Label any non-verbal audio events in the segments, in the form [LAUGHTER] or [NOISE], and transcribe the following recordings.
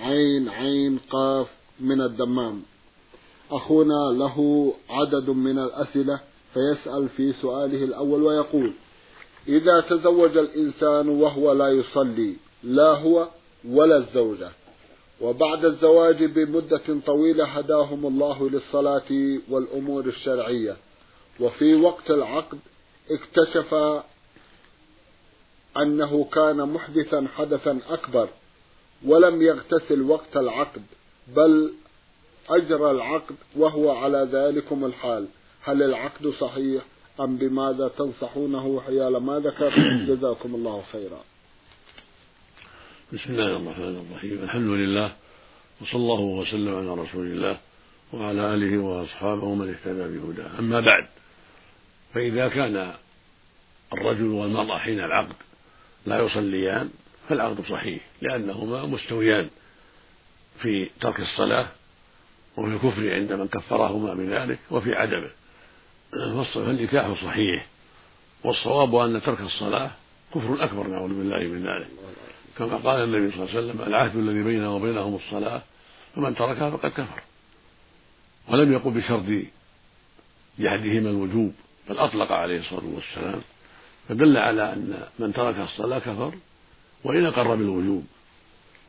عين عين قاف من الدمام. أخونا له عدد من الأسئلة فيسأل في سؤاله الأول ويقول إذا تزوج الإنسان وهو لا يصلي لا هو ولا الزوجة. وبعد الزواج بمدة طويلة هداهم الله للصلاة والأمور الشرعية. وفي وقت العقد اكتشف أنه كان محدثا حدثا أكبر. ولم يغتسل وقت العقد بل أجرى العقد وهو على ذلكم الحال. هل العقد صحيح؟ أم بماذا تنصحونه حيال ما ذكر [COUGHS] جزاكم الله خيرا. بسم الله الرحمن الرحيم. الحمد لله وصلى الله وسلم على رسول الله وعلى آله وأصحابه ومن اهتدى بهداه. أما بعد فإذا كان الرجل والمرأة حين العقد لا يصليان فالعقد صحيح لأنهما مستويان في ترك الصلاة وفي الكفر عند من كفرهما بذلك وفي عدمه. فالنكاح صحيح والصواب أن ترك الصلاة كفر أكبر نعوذ بالله من ذلك. كما قال النبي صلى الله عليه وسلم العهد الذي بيننا وبينهم الصلاة فمن تركها فقد كفر. ولم يقل بشرط جحدهما الوجوب بل أطلق عليه الصلاة والسلام. فدل على أن من ترك الصلاة كفر وإن أقر بالوجوب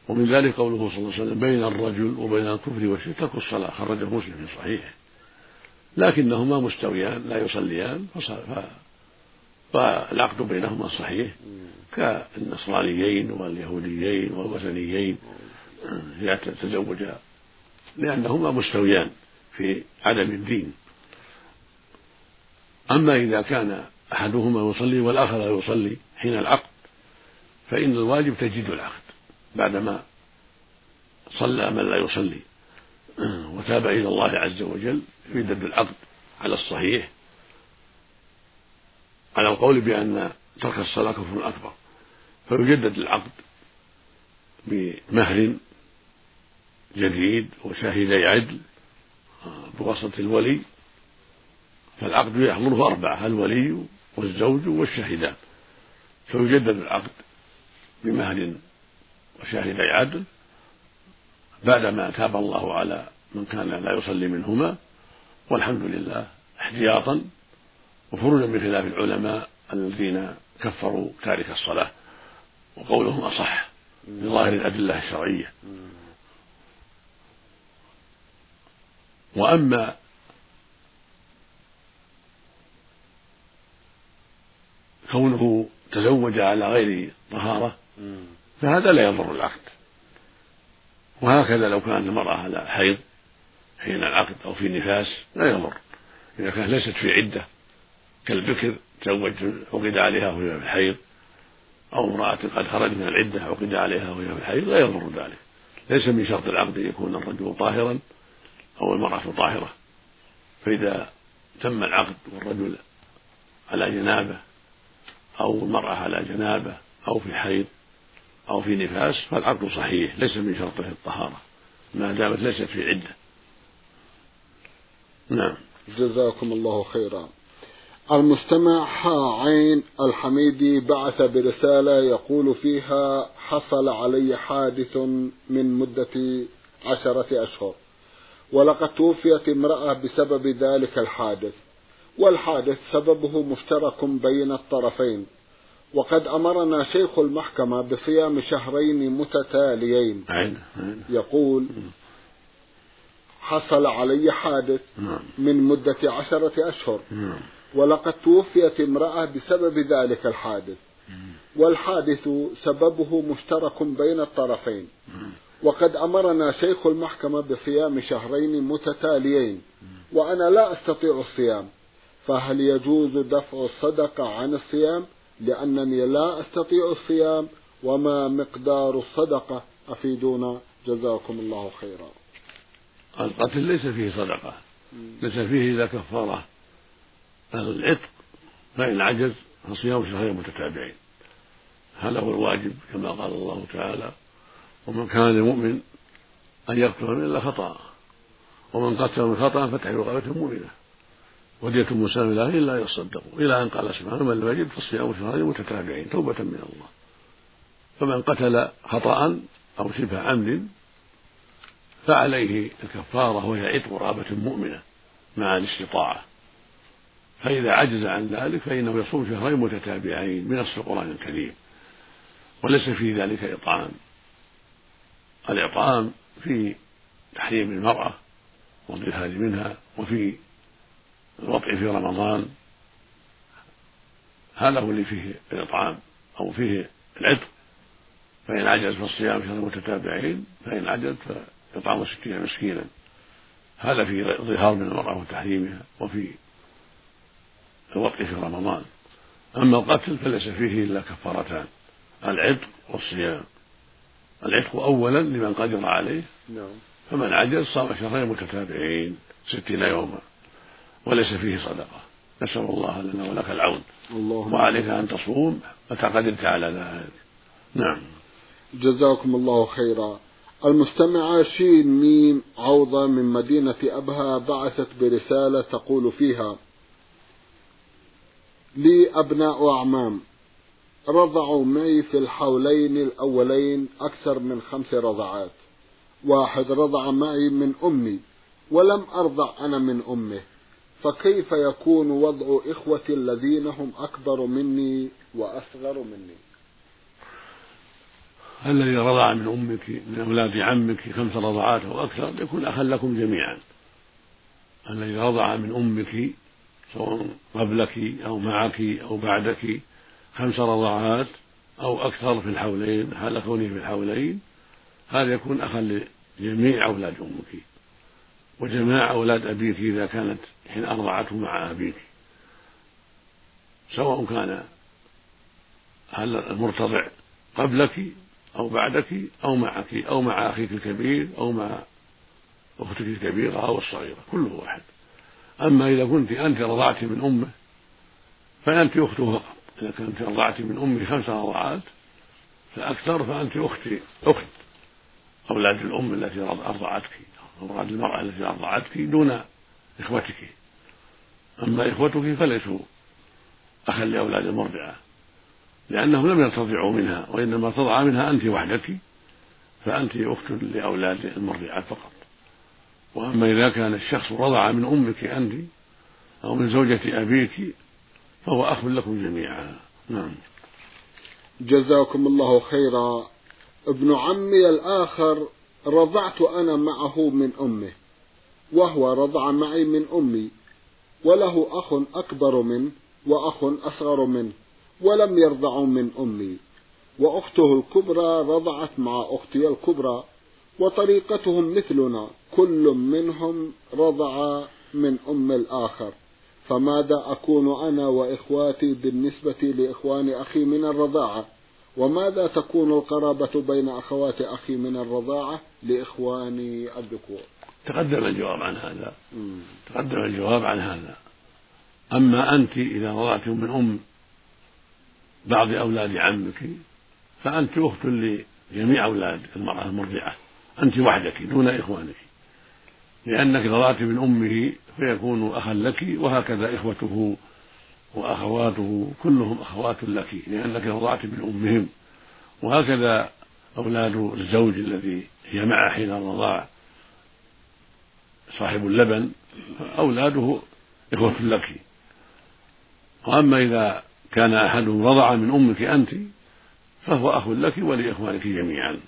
ومن ذلك قوله صلى الله عليه وسلم بين الرجل وبين الكفر والشرك ترك الصلاة خرجه مسلم في صحيحه. لكنهما مستويان لا يصليان فالعقد بينهما صحيح. كالنصرانيين واليهوديين والوثنيين. يتزوجا لأنهما مستويان في عدم الدين. أما إذا كان أحدهما يصلي والآخر لا يصلي حين العقد فإن الواجب تجديد العقد بعدما صلى من لا يصلي. وتاب إلى الله عز وجل يجدد العقد على الصحيح. على القول بأن ترك الصلاة كفر أكبر. فيجدد العقد بمهر جديد وشاهدي عدل بواسطة الولي. فالعقد يحضره أربعة الولي والزوج والشاهدان. فيجدد العقد بمهر وشاهدي عدل بعدما تاب الله على من كان لا يصلي منهما والحمد لله احتياطا وفرجا بخلاف العلماء الذين كفروا تارك الصلاة وقولهم أصح بظاهر الأدلة الشرعية. وأما كونه تزوج على غير طهارة فهذا لا يضر العقد. وهكذا لو كانت المرأة على حيض حين العقد أو في نفاس لا يضر. إذا كانت ليست في عدة كالبكر تزوج عقد عليها وهي في الحيض أو امرأة قد خرج من العدة عقد عليها وهي في الحيض لا يضر ذلك. ليس من شرط العقد أن يكون الرجل طاهرا أو المرأة طاهرة. فإذا تم العقد والرجل على جنابة أو المرأة على جنابة أو في حيض أو في نفاس فالعقد صحيح ليس من شرطه الطهارة. ما دامت ليست في عدة. نعم. جزاكم الله خيرا. المستمع ها عين الحميدي بعث برسالة يقول فيها حصل علي حادث من مدة عشرة أشهر ولقد توفيت امرأة بسبب ذلك الحادث والحادث سببه مشترك بين الطرفين. وقد أمرنا شيخ المحكمة بصيام شهرين متتاليين. عين يقول حصل علي حادث نعم. من مدة عشرة أشهر. نعم. ولقد توفيت امرأة بسبب ذلك الحادث. والحادث سببه مشترك بين الطرفين. وقد أمرنا شيخ المحكمة بصيام شهرين متتاليين. وأنا لا أستطيع الصيام. فهل يجوز دفع الصدقة عن الصيام؟ لأنني لا أستطيع الصيام وما مقدار الصدقة. أفيدونا. جزاكم الله خيرا. القتل ليس فيه صدقة. ليس فيه إلا كفارة. العتق فإن عجز فصيام شهرين متتابعين. هذا هو الواجب كما قال الله تعالى ومن كان لمؤمن أن يقتل من إلا خطأ ومن قتل من خطأ فتح رقبة مؤمنة ودية مسلم له إلا يصدقوا. إلى أن قال سبحانه من لم يجد فالصيام شهرين متتابعين توبة من الله. فمن قتل خطأ أو شبه عمد فعليه الكفارة وهي عتق رقبة مؤمنة مع الاستطاعة. فإذا عجز عن ذلك فإنه يصوم شهرين متتابعين بنص القرآن الكريم. وليس في ذلك إطعام. الإطعام في تحريم المرأة والظهار منها وفي الوضع في رمضان هذا هو اللي فيه الإطعام أو فيه العتق. فإن عجز فالصيام شهر متتابعين فإن عجز فإطعام ستين مسكينا. هذا في ظهار من المرأة وتحريمها وفي الوضع في رمضان. أما القتل فليس فيه إلا كفارتان العتق والصيام. العتق أولا لمن قدر عليه نعم. فمن عجز صام شهرين متتابعين ستين يوما. وليس فيه صدقة. نسأل الله لنا ولك العون. اللهم وعليك أن تصوم متى قدرت على ذلك. نعم. جزاكم الله خيرا. المستمعة شين ميم عوضة من مدينة أبها بعثت برسالة تقول فيها لي أبناء أعمام رضعوا معي في الحولين الأولين أكثر من خمس رضعات. واحد رضع معي من أمي ولم أرضع أنا من أمه. فكيف يكون وضع إخوتي الذين هم أكبر مني وأصغر مني؟ الذي رضع من أمك من أولاد عمك خمس رضعات أو أكثر؟ يكون أخا لكم جميعا. الذي رضع من أمك سواء قبلك أو معك أو بعدك خمس رضعات أو أكثر في الحولين حال كونه في الحولين هذا يكون أخا لجميع أولاد أمك. وجماع أولاد أبيك إذا كانت حين أرضعته مع أبيك سواء كان المرتضع قبلك أو بعدك أو معك أو مع أخيك الكبير أو مع أختك الكبيرة أو الصغيرة كله واحد. أما إذا كنت أنت رضعت من أمه فأنت أخته فقط. إذا كنت رضعت من أمه خمس رضعات فأكثر فأنت أختي أخت أولاد الأم التي أرضعتك أولاد المرأة التي أرضعتك دون إخوتك. أما إخوتك فليسوا أخا لأولاد المرضعة لأنهم لم يرتضعوا منها وإنما تضع منها أنت وحدك فأنت أخت لأولاد المرضعات فقط. وأما إذا كان الشخص رضع من أمك أنت أو من زوجة أبيك فهو أخ لكم جميعا. نعم. جزاكم الله خيرا. ابن عمي الآخر رضعت أنا معه من أمه وهو رضع معي من أمي وله أخ أكبر منه وأخ أصغر منه ولم يرضعوا من أمي. وأخته الكبرى رضعت مع أختي الكبرى وطريقتهم مثلنا كل منهم رضع من أم الآخر. فماذا أكون أنا وإخواتي بالنسبة لإخوان أخي من الرضاعة؟ وماذا تكون القرابة بين أخوات أخي من الرضاعة؟ لإخواني الذكور تقدم الجواب عن هذا. تقدم الجواب عن هذا. أما أنت إذا رضعت من أم بعض أولاد عمك فأنت أخت لجميع أولاد المرأة المرضعة. أنت وحدك دون إخوانك. لأنك رضعت من أمه فيكون أخا لك وهكذا إخوته وأخواته كلهم أخوات لك لأنك رضعت من أمهم. وهكذا أولاد الزوج الذي معه حين الرضاع صاحب اللبن أولاده إخوة لك. وأما إذا كان أحدهم رضع من أمك أنت فهو أخ لك ولإخوانك جميعا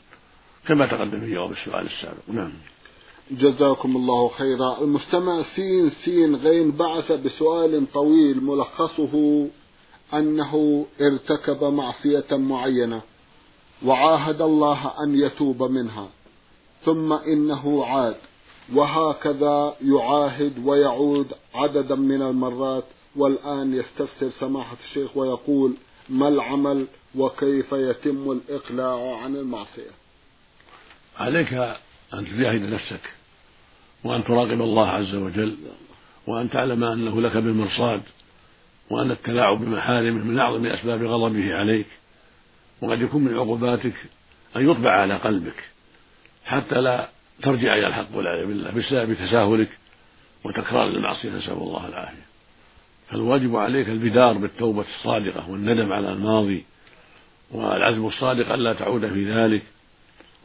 كما تقدم في جواب السؤال السابق. نعم. جزاكم الله خيرا. المستمع سين سين غين بعث بسؤال طويل ملخصه أنه ارتكب معصية معينة وعاهد الله أن يتوب منها. ثم إنه عاد. وهكذا يعاهد ويعود عددا من المرات والآن يستفسر سماحة الشيخ ويقول ما العمل وكيف يتم الإقلاع عن المعصية؟ عليك أن تجاهد نفسك وأن تراقب الله عز وجل وأن تعلم أنه لك بالمرصاد وأن التلاعب بمحارمه من أعظم أسباب غضبه عليك وقد يكون من عقوباتك أن يطبع على قلبك. حتى لا ترجع إلى الحق والعياذ بالله بسبب تساهلك وتكرار المعصية نسأل الله العافية. فالواجب عليك البدار بالتوبة الصادقة والندم على الماضي والعزم الصادق ألا تعود في ذلك.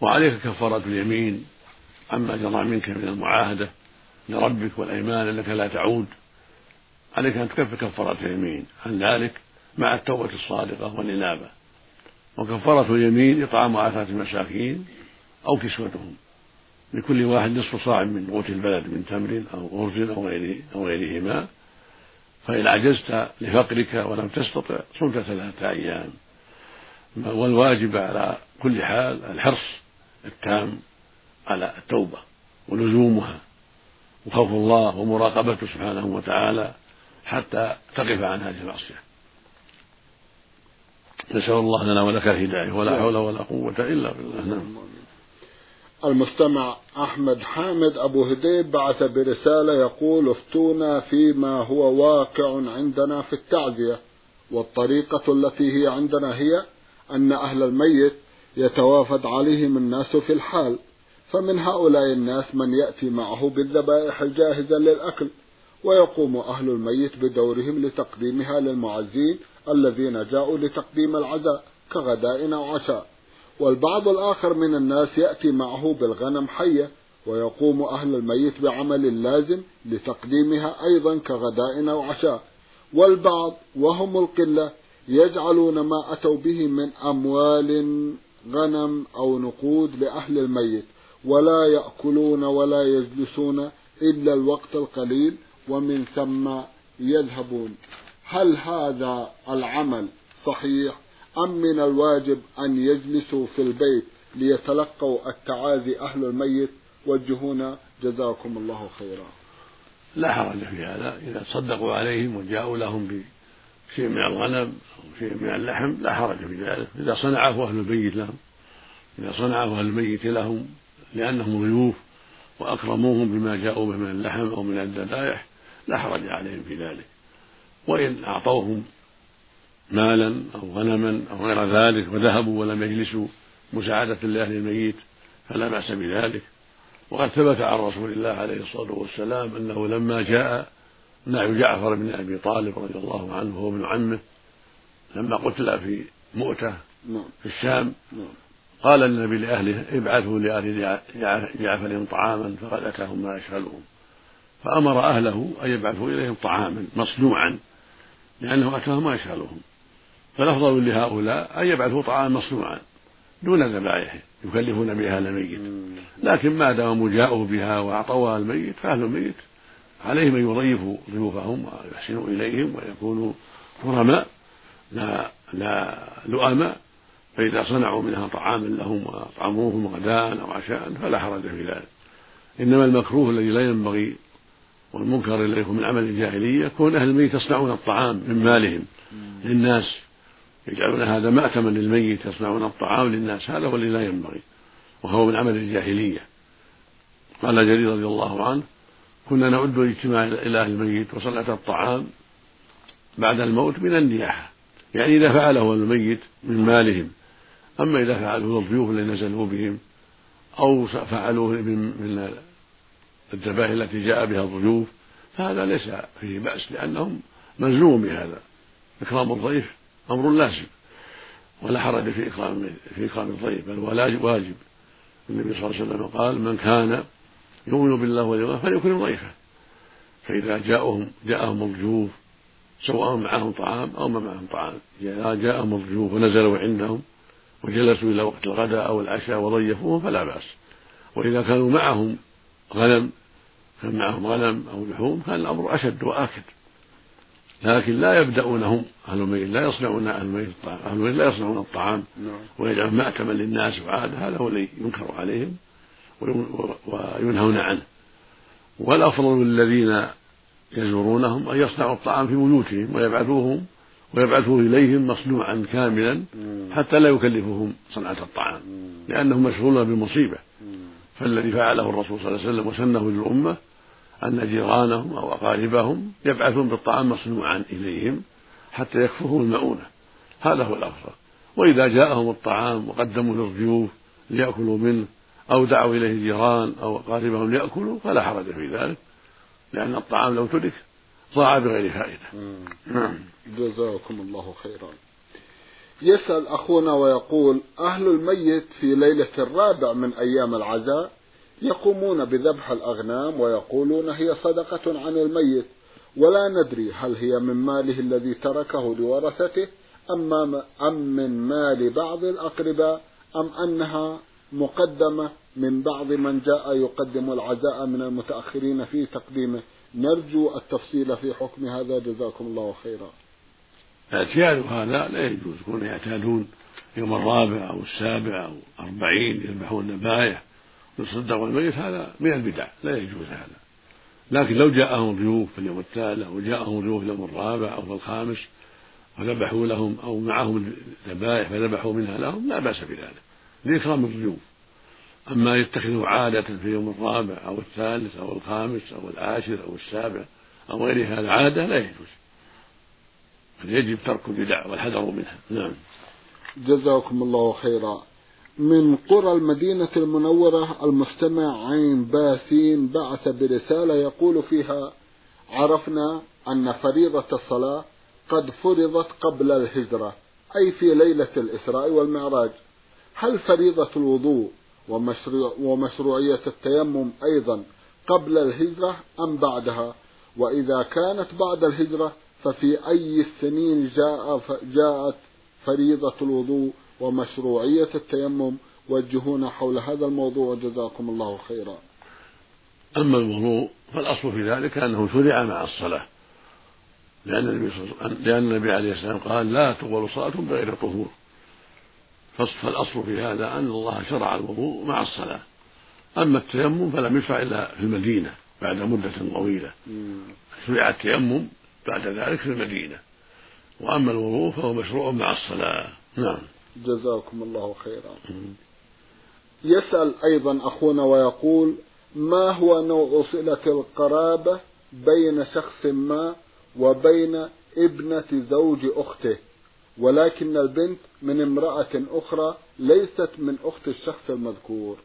وعليك كفارة اليمين عما جرى منك من المعاهدة لربك والأيمان أنك لا تعود. عليك أن تكفر كفارة اليمين. عن ذلك مع التوبة الصادقة والإنابة. وكفارة اليمين إطعام عشرة المساكين. أو كسوتهم. لكل واحد نصف صاع من قوت البلد من تمر أو أرز أو غيره أو غيرهما. فإن عجزت لفقرك ولم تستطع صمت ثلاثة أيام. والواجب على كل حال الحرص التام على التوبة ولزومها. وخوف الله ومراقبته سبحانه وتعالى حتى تقف عن هذه المعصية. نسأل الله لنا ولك الهداية ولا حول ولا قوة إلا بالله. نعم. المستمع أحمد حامد أبو هديب بعث برسالة يقول افتونا فيما هو واقع عندنا في التعزية والطريقة التي هي عندنا هي أن أهل الميت يتوافد عليهم الناس في الحال فمن هؤلاء الناس من يأتي معه بالذبائح الجاهزة للأكل ويقوم أهل الميت بدورهم لتقديمها للمعزين الذين جاءوا لتقديم العزاء كغداء أو عشاء. والبعض الآخر من الناس يأتي معه بالغنم حية ويقوم أهل الميت بعمل لازم لتقديمها أيضا كغداء أو عشاء. والبعض وهم القلة يجعلون ما أتوا به من أموال غنم أو نقود لأهل الميت ولا يأكلون ولا يجلسون إلا الوقت القليل ومن ثم يذهبون. هل هذا العمل صحيح؟ أم من الواجب أن يجلسوا في البيت ليتلقوا التعازي أهل الميت؟ وجهونا جزاكم الله خيرا. لا حرج في هذا. إذا تصدقوا عليهم وجاءوا لهم بشيء من الغنم أو شيء من اللحم لا حرج في ذلك. إذا صنعه أهل البيت لهم إذا صنعه أهل الميت لهم لأنهم ضيوف وأكرموهم بما جاءوا به من اللحم أو من الذبائح لا حرج عليهم في ذلك. وإن أعطوهم مالا أو غنما أو غير ذلك وذهبوا ولم يجلسوا مساعدة لأهل الميت فلا بأس بذلك وقد ثبت عن رسول الله عليه الصلاة والسلام أنه لما جاء نعي جعفر بن أبي طالب رضي الله عنه وهو ابن عمه لما قتل في مؤتة نعم. في الشام نعم. قال النبي لأهله ابعثوا لآل جعفر طعاما فقد أتاهم ما يشغلهم فأمر أهله أن يبعثوا إليهم طعاما مصنوعا لأنه أتاهم ما يشغلهم فالأفضل لهؤلاء أن يبعثوا طعاما مصنوعا دون ذبائح يكلفون بها الميت. لكن ما داموا جاءوا بها وأعطوها الميت فأهل الميت عليهم أن يضيفوا ضيوفهم ويحسنوا إليهم ويكونوا كرماء لا لا لؤماء فإذا صنعوا منها طعاما لهم وأطعموهم غداء أو عشاء فلا حرج في ذلك. إنما المكروه الذي لا ينبغي والمنكر الذي هو من عمل الجاهلية كون أهل الميت يصنعون الطعام من مالهم للناس. يجعلون هذا مأتما للميت يصنعون الطعام للناس. هذا هو الذي لا ينبغي وهو من عمل الجاهلية. قال جرير رضي الله عنه كنا نعد الاجتماع إلى الميت وصنعة الطعام بعد الموت من النياحة. يعني إذا فعله الميت من مالهم. أما إذا فعله الضيوف الذين نزلوا بهم أو فعلوه من من الذبائح التي جاء بها الضيوف فهذا ليس فيه بأس لأنهم ملزوم بهذا. إكرام الضيف أمر لازم ولا حرج في إكرام في إكرام الضيف بل هو واجب. النبي صلى الله عليه وسلم قال من كان يؤمن بالله واليوم فليكرم ضيفه فإذا جاءهم جاءهم الضيوف سواء معهم طعام أو ما معهم طعام إذا جاءهم الضيوف ونزلوا عندهم وجلسوا إلى وقت الغداء أو العشاء وضيفوهم فلا بأس. وإذا كانوا معهم غنم كان معهم غنم أو لحوم كان الأمر أشد وآكد. لكن لا يبدأونهم أهل الميت لا يصنعون أهل الميت الطعام أهل الميت لا يصنعون الطعام. نعم. ويجعلون مأتما للناس وعادة هذا هو الذي ينكر عليهم وينهون عنه. والأفضل للذين يزورونهم أن يصنعوا الطعام في بيوتهم ويبعثوهم ويبعثوه إليهم مصنوعا كاملا حتى لا يكلفهم صنعة الطعام لأنهم مشغولون بالمصيبة. فالذي فعله الرسول صلى الله عليه وسلم وسنه للأمة أن جيرانهم أو أقاربهم يبعثون بالطعام مصنوعا إليهم حتى يكفوه المؤونة. هذا هو الأفضل. وإذا جاءهم الطعام وقدموا للضيوف ليأكلوا منه أو دعوا إليه جيران أو أقاربهم ليأكلوا فلا حرج في ذلك لأن الطعام لو ترك ضاع بغير فائدة. نعم. جزاكم الله خيرا. يسأل أخونا ويقول أهل الميت في ليلة الرابع من أيام العزاء يقومون بذبح الأغنام ويقولون هي صدقة عن الميت. ولا ندري هل هي من ماله الذي تركه لورثته أم من مال بعض الأقرباء أم أنها مقدمة من بعض من جاء يقدم العزاء من المتأخرين في تقديمه. نرجو التفصيل في حكم هذا. جزاكم الله خيرا. اعتياد هذا لا يجوز يكون يعتادون يوم الرابع أو السابع أو أربعين يذبحون الذبائح يصدقون الميت هذا من البدع لا يجوز هذا. لكن لو جاءهم ضيوف في اليوم التالي أو جاءهم ضيوف في اليوم الرابع أو في الخامس وذبحوا لهم أو معهم الذبائح فذبحوا منها لهم لا بأس بذلك. لإكرام الضيوف. أما يتخذوا عادة في اليوم الرابع أو الثالث أو الخامس أو العاشر أو السابع أو غير هذا عادة لا يجوز. يجب ترك البدع والحذر منها. نعم. جزاكم الله خيرا. من قرى المدينة المنورة المستمع عين باسين بعث برسالة يقول فيها عرفنا أن فريضة الصلاة قد فرضت قبل الهجرة أي في ليلة الإسراء والمعراج. هل فريضة الوضوء ومشروع ومشروعية التيمم أيضا قبل الهجرة أم بعدها؟ وإذا كانت بعد الهجرة ففي أي السنين جاء جاءت فريضة الوضوء ومشروعية التيمم وجهونا حول هذا الموضوع. وجزاكم الله خيرا. أما الوضوء فالأصل في ذلك أنه شرع مع الصلاة. لأن النبي, لأن النبي عليه السلام قال لا تقبل صلاة بغير طهور فالأصل في هذا أن الله شرع الوضوء مع الصلاة. أما التيمم فلم يشرع إلا في المدينة بعد مدة طويلة. شرع التيمم بعد ذلك في المدينة. وأما الوضوء فهو مشروع مع الصلاة. نعم. جزاكم الله خيرا. يسأل أيضا أخونا ويقول ما هو نوع صلة القرابة بين شخص ما وبين ابنة زوج أخته؟ ولكن البنت من امرأة أخرى ليست من أخت الشخص المذكور.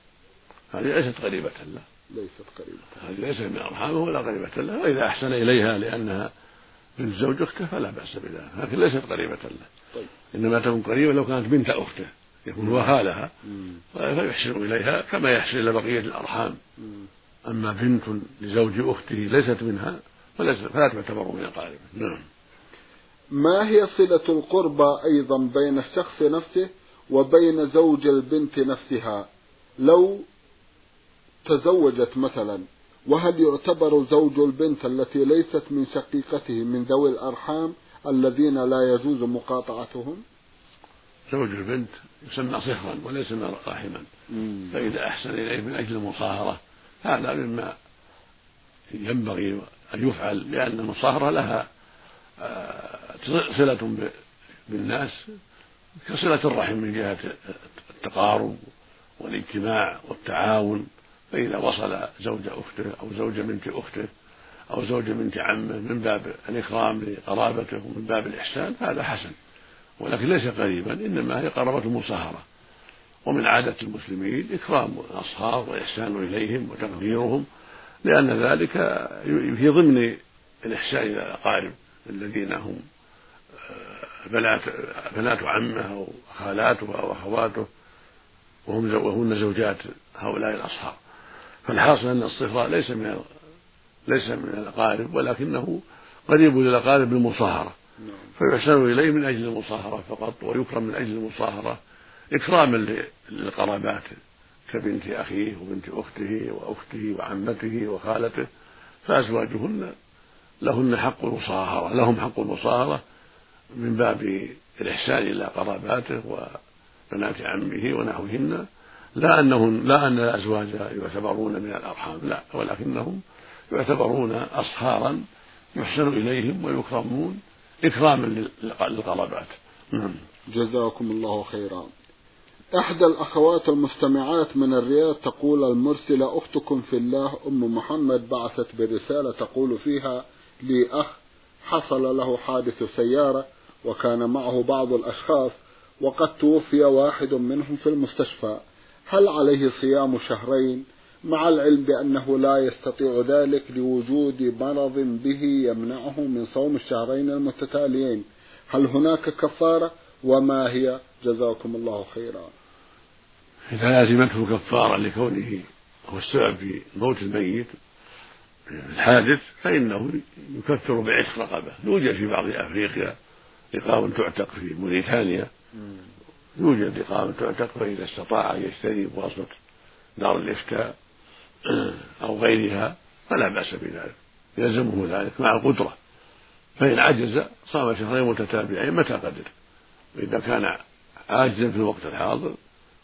هذه ليست قريبة له. ليست قريبة. هذه ليست من أرحامه ولا قريبة له. وإذا أحسن إليها لأنها بنت زوج أخته فلا بأس بذلك لكن ليست قريبة له. طيب. إنما تكون قريبة لو كانت بنت أخته يكون هو خالها فيحسن إليها كما يحسن إلى بقية الأرحام. أما بنت لزوج أخته ليست منها فلا تعتبر من أقاربه نعم. ما هي صلة القربى أيضا بين الشخص نفسه وبين زوج البنت نفسها؟ لو تزوجت مثلا وهل يعتبر زوج البنت التي ليست من شقيقته من ذوي الأرحام الذين لا يجوز مقاطعتهم؟ زوج البنت يسمى صهرا وليس رحما. فإذا أحسن إليه من أجل المصاهرة هذا مما ينبغي أن يفعل لأن المصاهرة لها صلة بالناس كصلة الرحم من جهة التقارب والاجتماع والتعاون. فإذا وصل زوج أخته أو زوج بنت أخته أو زوج بنت عمه من باب الإكرام لقرابته ومن باب الإحسان فهذا حسن ولكن ليس قريبا إنما هي قرابة مصاهرة. ومن عادة المسلمين إكرام الأصهار والإحسان إليهم وتقديرهم لأن ذلك في ضمن الإحسان إلى الأقارب الذين هم آه، بنات بنات عمه أو خالاته أو أخواته وهم وهن زوجات هؤلاء الأصحاب. فالحاصل أن الصفاء ليس من ليس من الأقارب ولكنه قريب للأقارب بالمصاهرة نعم. فيحسن إليه من أجل المصاهرة فقط ويكرم من أجل المصاهرة إكراما للقرابات كبنت أخيه وبنت أخته وأخته وعمته وخالته فأزواجهن لهن حق المصاهرة لهم حق المصاهرة من باب الإحسان إلى قراباته وبنات عمه ونحوهن لا أنهم لا أن الأزواج يعتبرون من الأرحام لا ولكنهم يعتبرون أصهارا يحسن إليهم ويكرمون إكراما للقرابات. نعم. جزاكم الله خيرا. إحدى الأخوات المستمعات من الرياض تقول المرسلة أختكم في الله أم محمد بعثت برسالة تقول فيها لي أخ حصل له حادث سيارة وكان معه بعض الأشخاص وقد توفي واحد منهم في المستشفى. هل عليه صيام شهرين مع العلم بأنه لا يستطيع ذلك لوجود مرض به يمنعه من صوم الشهرين المتتاليين؟ هل هناك كفارة؟ وما هي؟ جزاكم الله خيرا. إذا لازمته كفارة لكونه هو السبب في موت الميت الحادث فإنه يكفر بعتق رقبة. يوجد في بعض أفريقيا رقاب تعتق في موريتانيا. يوجد رقاب تعتق فإذا استطاع أن يشتري بواسطة دار الإفتاء [CLEARS THROAT] أو غيرها فلا بأس بذلك يلزمه ذلك مع القدرة. فإن عجز صام شهرين متتابعين متى قدر؟ وإذا كان عاجزا في الوقت الحاضر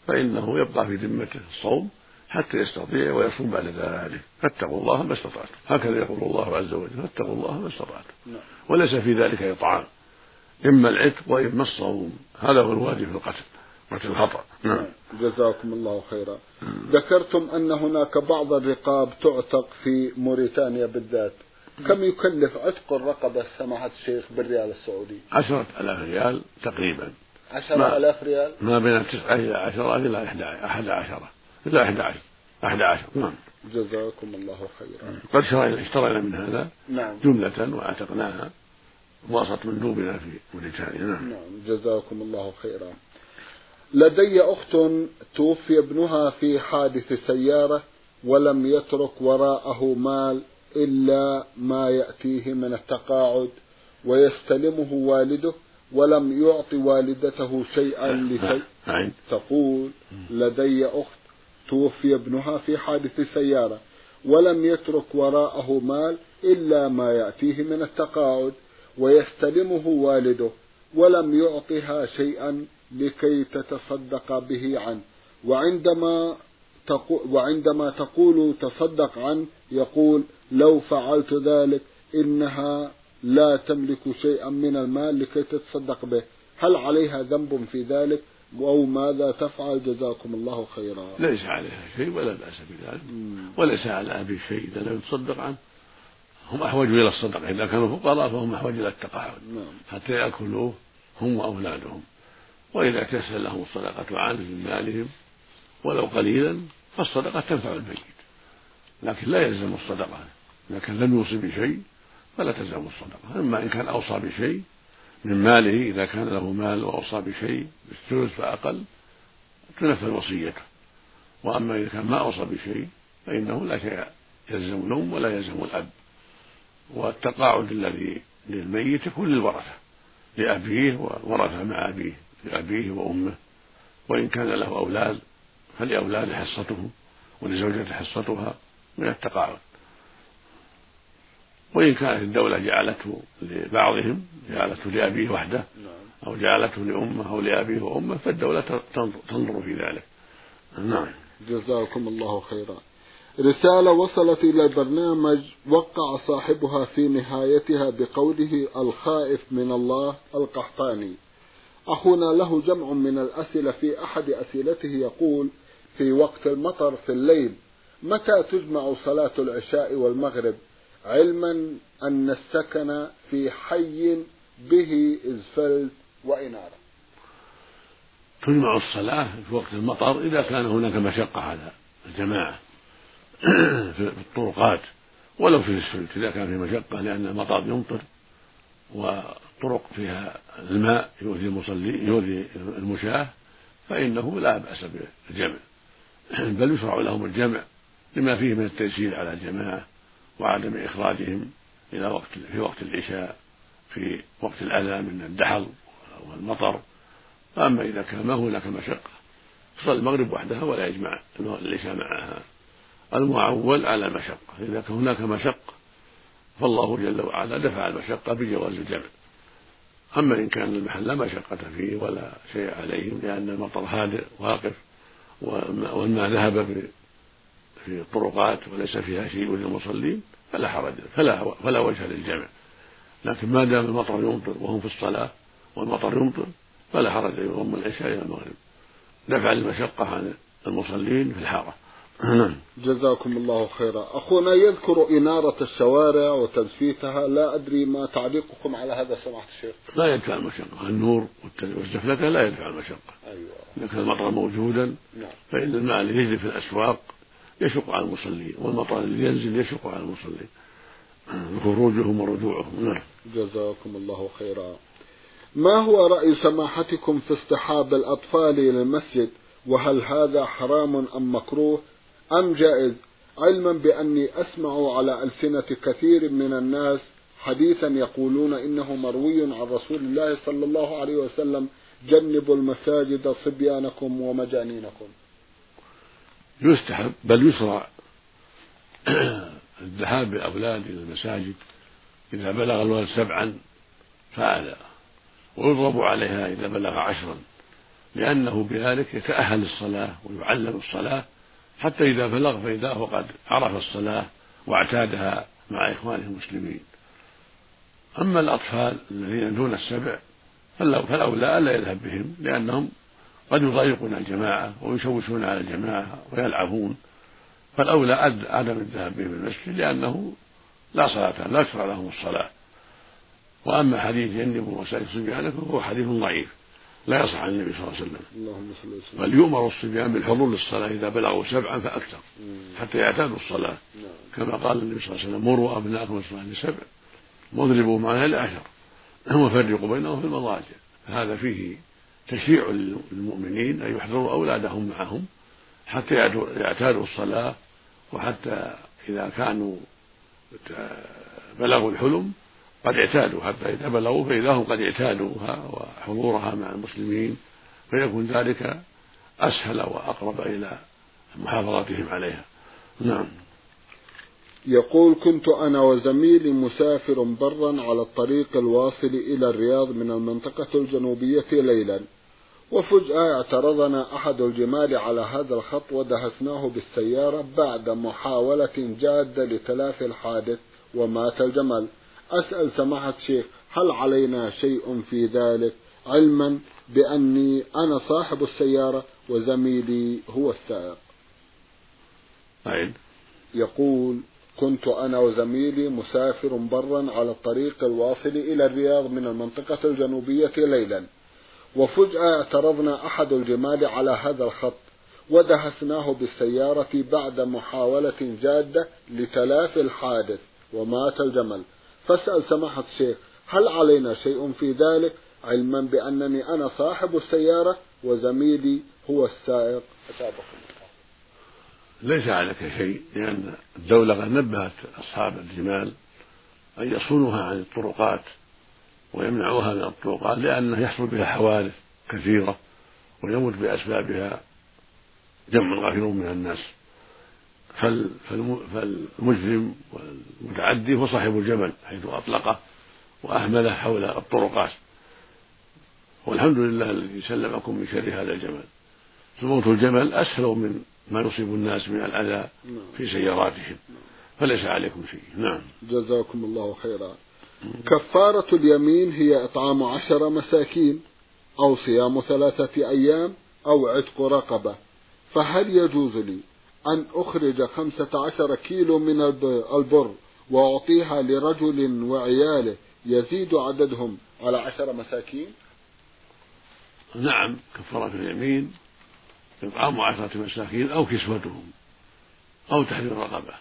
فإنه يبقى في ذمته الصوم حتى يستطيع ويصوم بعد ذلك. فاتقوا الله ما استطعتم. هكذا يقول الله عز وجل فاتقوا الله ما استطعتم. نعم. وليس في ذلك إطعام. إما العتق وإما الصوم. هذا هو الواجب في القتل قتل الخطأ. نعم. جزاكم الله خيرا. ذكرتم أن هناك بعض الرقاب تعتق في موريتانيا بالذات. كم يكلف عتق الرقبة؟ سماحة الشيخ بالريال السعودي. عشرة ألاف ريال تقريبا. عشرة ألاف ريال؟ ما بين تسعة إلى عشرة إلى أحد عشرة. إلى أحد عشر. أحد عشر. نعم. جزاكم الله خيرا. قد اشترينا من هذا نعم. جملة وأعتقناها. بواسطة مندوبنا في موريتانيا نعم. نعم جزاكم الله خيرا. لدي أخت توفي ابنها في حادث سيارة ولم يترك وراءه مال إلا ما يأتيه من التقاعد ويستلمه والده ولم يعط والدته شيئا لشيء. نعم. تقول لدي أخت توفي ابنها في حادث سيارة ولم يترك وراءه مال إلا ما يأتيه من التقاعد. ويستلمه والده ولم يعطها شيئا لكي تتصدق به عنه. وعندما تقول وعندما تقول تصدق عنه يقول لو فعلت ذلك إنها لا تملك شيئا من المال لكي تتصدق به. هل عليها ذنب في ذلك؟ أو ماذا تفعل؟ جزاكم الله خيرا. ليس عليها شيء ولا بأس بذلك. وليس على أبي شيء إذا لم يتصدق عنه. هم أحوج إلى الصدقة إذا كانوا فقراء فهم أحوج إلى التقاعد نعم. حتى يأكلوه هم وأولادهم. وإذا تيسر لهم الصدقة عنه من مالهم ولو قليلا فالصدقة تنفع الميت لكن لا يلزم الصدقة. إذا كان لم يوصي بشيء فلا تلزم الصدقة. أما إن كان أوصى بشيء من ماله إذا كان له مال وأوصى بشيء بالثلث فأقل تنفذ وصيته. وأما إذا كان ما أوصى بشيء فإنه لا شيء يلزم الأم ولا يلزم الأب. والتقاعد الذي للميت يكون للورثة لأبيه والورثة مع أبيه لأبيه وأمه وإن كان له أولاد فلأولاده حصتهم ولزوجته حصتها من التقاعد. وإن كانت الدولة جعلته لبعضهم جعلته لأبيه وحده نعم. أو جعلته لأمه أو لأبيه وأمه فالدولة تنظر في ذلك. نعم. جزاكم الله خيرا. رسالة وصلت إلى البرنامج وقع صاحبها في نهايتها بقوله الخائف من الله القحطاني. أخونا له جمع من الأسئلة في أحد أسئلته يقول في وقت المطر في الليل متى تجمع صلاة العشاء والمغرب؟ علما أن السكن في حي به إزفلت وإنارة. تجمع الصلاة في وقت المطر إذا كان هناك مشقة على الجماعة. [CLEARS THROAT] في الطرقات ولو في الاسفلت إذا كان في مشقة لأن المطر يمطر وطرق فيها الماء يؤذي المصلي يؤذي المشاة فإنه لا بأس بالجمع. [CLEARS THROAT] بل يشرع لهم الجمع لما فيه من التيسير على الجماعة وعدم إخراجهم إلى وقت في وقت العشاء في وقت الأذى من الدحل والمطر. أما إذا كان ما هناك مشقة تصلي المغرب وحدها ولا يجمع العشاء معها. المعول على المشقة. إذا كان هناك مشقة فالله جل وعلا دفع المشقة بجواز الجمع. أما إن كان المحل لا مشقة فيه ولا شيء عليهم لأن المطر هادئ واقف والماء ذهب في في الطرقات وليس فيها شيء للمصلين فلا حرج فلا فلا وجه للجمع. لكن ما دام المطر يمطر وهم في الصلاة والمطر يمطر فلا حرج يضم العشاء إلى المغرب. دفع المشقة عن المصلين في الحارة. نعم. جزاكم الله خيرا. أخونا يذكر إنارة الشوارع وتزفيتها لا أدري ما تعليقكم على هذا سماحة الشيخ. لا يدفع المشقة. النور والزفلة لا يدفع المشقة. أيوة. إذا كان المطر موجودا. نعم. فإن الماء الذي يجري في الأسواق يشق على المصلين والمطر الذي ينزل يشق على المصلين. خروجهم ورجوعهم. نعم. جزاكم الله خيرا. ما هو رأي سماحتكم في اصطحاب الأطفال إلى المسجد؟ وهل هذا حرام أم مكروه؟ أم جائز؟ علما بأني أسمع على ألسنة كثير من الناس حديثا يقولون إنه مروي عن رسول الله صلى الله عليه وسلم جنبوا المساجد صبيانكم ومجانينكم. يستحب بل يشرع [CLEARS THROAT] الذهاب بالأولاد إلى المساجد إذا بلغ الولد سبعا فأعلى ويضرب عليها إذا بلغ عشرا لأنه بذلك يتأهل للصلاة ويعلم الصلاة حتى إذا بلغ فإذا هو قد عرف الصلاة واعتادها مع إخوانه المسلمين. أما الأطفال الذين دون السبع فالأولى ألا يذهب بهم لأنهم قد يضايقون الجماعة ويشوشون على الجماعة ويلعبون فالأولى عدم الذهاب بهم المسجد لأنه لا صلاة لا تشرع لهم الصلاة. وأما حديث جنبوا مساجد صبيانكم فهو حديث ضعيف. لا يصح عن النبي صلى الله عليه وسلم. اللهم صل وسلم. بل يؤمر الصبيان بالحضور للصلاة إذا بلغوا سبعا فأكثر حتى يعتادوا الصلاة. نعم. كما قال النبي صلى الله عليه وسلم مروا أبناءكم الصلاة لسبع واضربوا معها لعشر وفرقوا بينهم في المضاجع. هذا فيه تشريع للمؤمنين أن يحضروا أولادهم معهم حتى يعتادوا الصلاة وحتى إذا كانوا بلغوا الحلم قد اعتادوا حتى إذا بلغوا فإذا هم قد اعتادوها وحضورها مع المسلمين فيكون ذلك أسهل وأقرب إلى محافظتهم عليها. نعم. يقول كنت أنا وزميلي مسافر برا على الطريق الواصل إلى الرياض من المنطقة الجنوبية ليلا وفجأة اعترضنا أحد الجمال على هذا الخط ودهسناه بالسيارة بعد محاولة جادة لتلافي الحادث ومات الجمل. أسأل سماحة الشيخ هل علينا شيء في ذلك؟ علما بأني أنا صاحب السيارة وزميلي هو السائق. أين يقول كنت أنا وزميلي مسافر برا على الطريق الواصل إلى الرياض من المنطقة الجنوبية ليلا وفجأة اعترضنا أحد الجمال على هذا الخط ودهسناه بالسيارة بعد محاولة جادة لتلافي الحادث ومات الجمل. فاسأل سماحة الشيخ هل علينا شيء في ذلك؟ علما بأنني أنا صاحب السيارة وزميلي هو السائق. أتابكم ليس عليك شيء لأن الدولة قد نبهت أصحاب الجمال أن يصونوها عن الطرقات ويمنعوها من الطرقات لأنه يحصل بها حوادث كثيرة ويموت بأسبابها جمع غفير من الناس. فالمجرم والمتعدي هو صاحب الجمل حيث أطلقه وأهمله حول الطرقات. والحمد لله الذي سلمكم من شر هذا الجمل. فموت الجمل أسهل من ما يصيب الناس من الأذى في سياراتهم. فليس عليكم شيء. نعم. جزاكم الله خيرا. كفارة اليمين هي إطعام عشر مساكين أو صيام ثلاثة أيام أو عتق رقبة. فهل يجوز لي أن أخرج خمسة عشر كيلو من البر وأعطيها لرجل وعياله يزيد عددهم على عشر مساكين؟ نعم كفارة اليمين إطعام عشرة مساكين أو كسوتهم أو تحرير رقبة.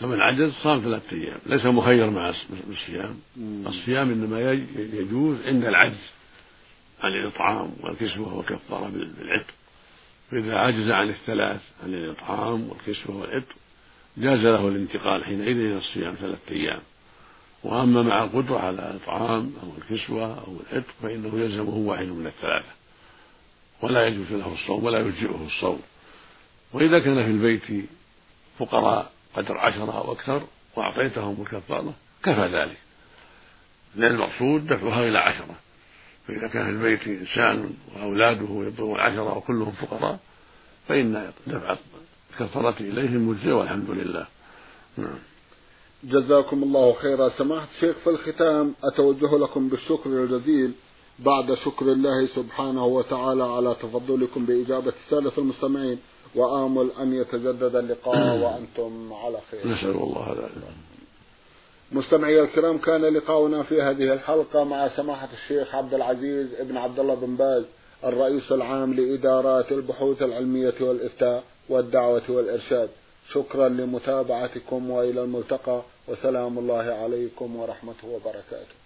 فمن عجز صام ثلاثة أيام ليس مخير مع الصيام الصيام إنما يجوز عند العجز عن الإطعام والكسوة والكفارة بالعتق. فإذا عجز عن الثلاث عن الإطعام والكسوة والعتق جاز له الانتقال حينئذ إلى الصيام ثلاثة أيام. وأما مع القدرة على الإطعام أو الكسوة أو العتق فإنه يلزمه واحد من الثلاثة. ولا يجوز له الصوم ولا يجزئه الصوم. وإذا كان في البيت فقراء قدر عشرة أو أكثر وأعطيتهم الكفارة كفى ذلك. لأن المقصود دفعها إلى عشرة. فإذا كان في البيت إنسان وأولاده يبلغون عشرة وكلهم فقراء فإن دفع الكفارة إليهم مجزي والحمد لله. نعم. جزاكم الله خيرا. سماحة الشيخ في الختام أتوجه لكم بالشكر الجزيل. بعد شكر الله سبحانه وتعالى على تفضلكم بإجابة السادة المستمعين وآمل أن يتجدد اللقاء [CLEARS THROAT] وأنتم على خير. نسأل الله ذلك مستمعي الكرام كان لقاؤنا في هذه الحلقة مع سماحة الشيخ عبد العزيز ابن عبد الله بن باز الرئيس العام لإدارات البحوث العلمية والإفتاء والدعوة والإرشاد. شكرا لمتابعتكم وإلى الملتقى وسلام الله عليكم ورحمته وبركاته.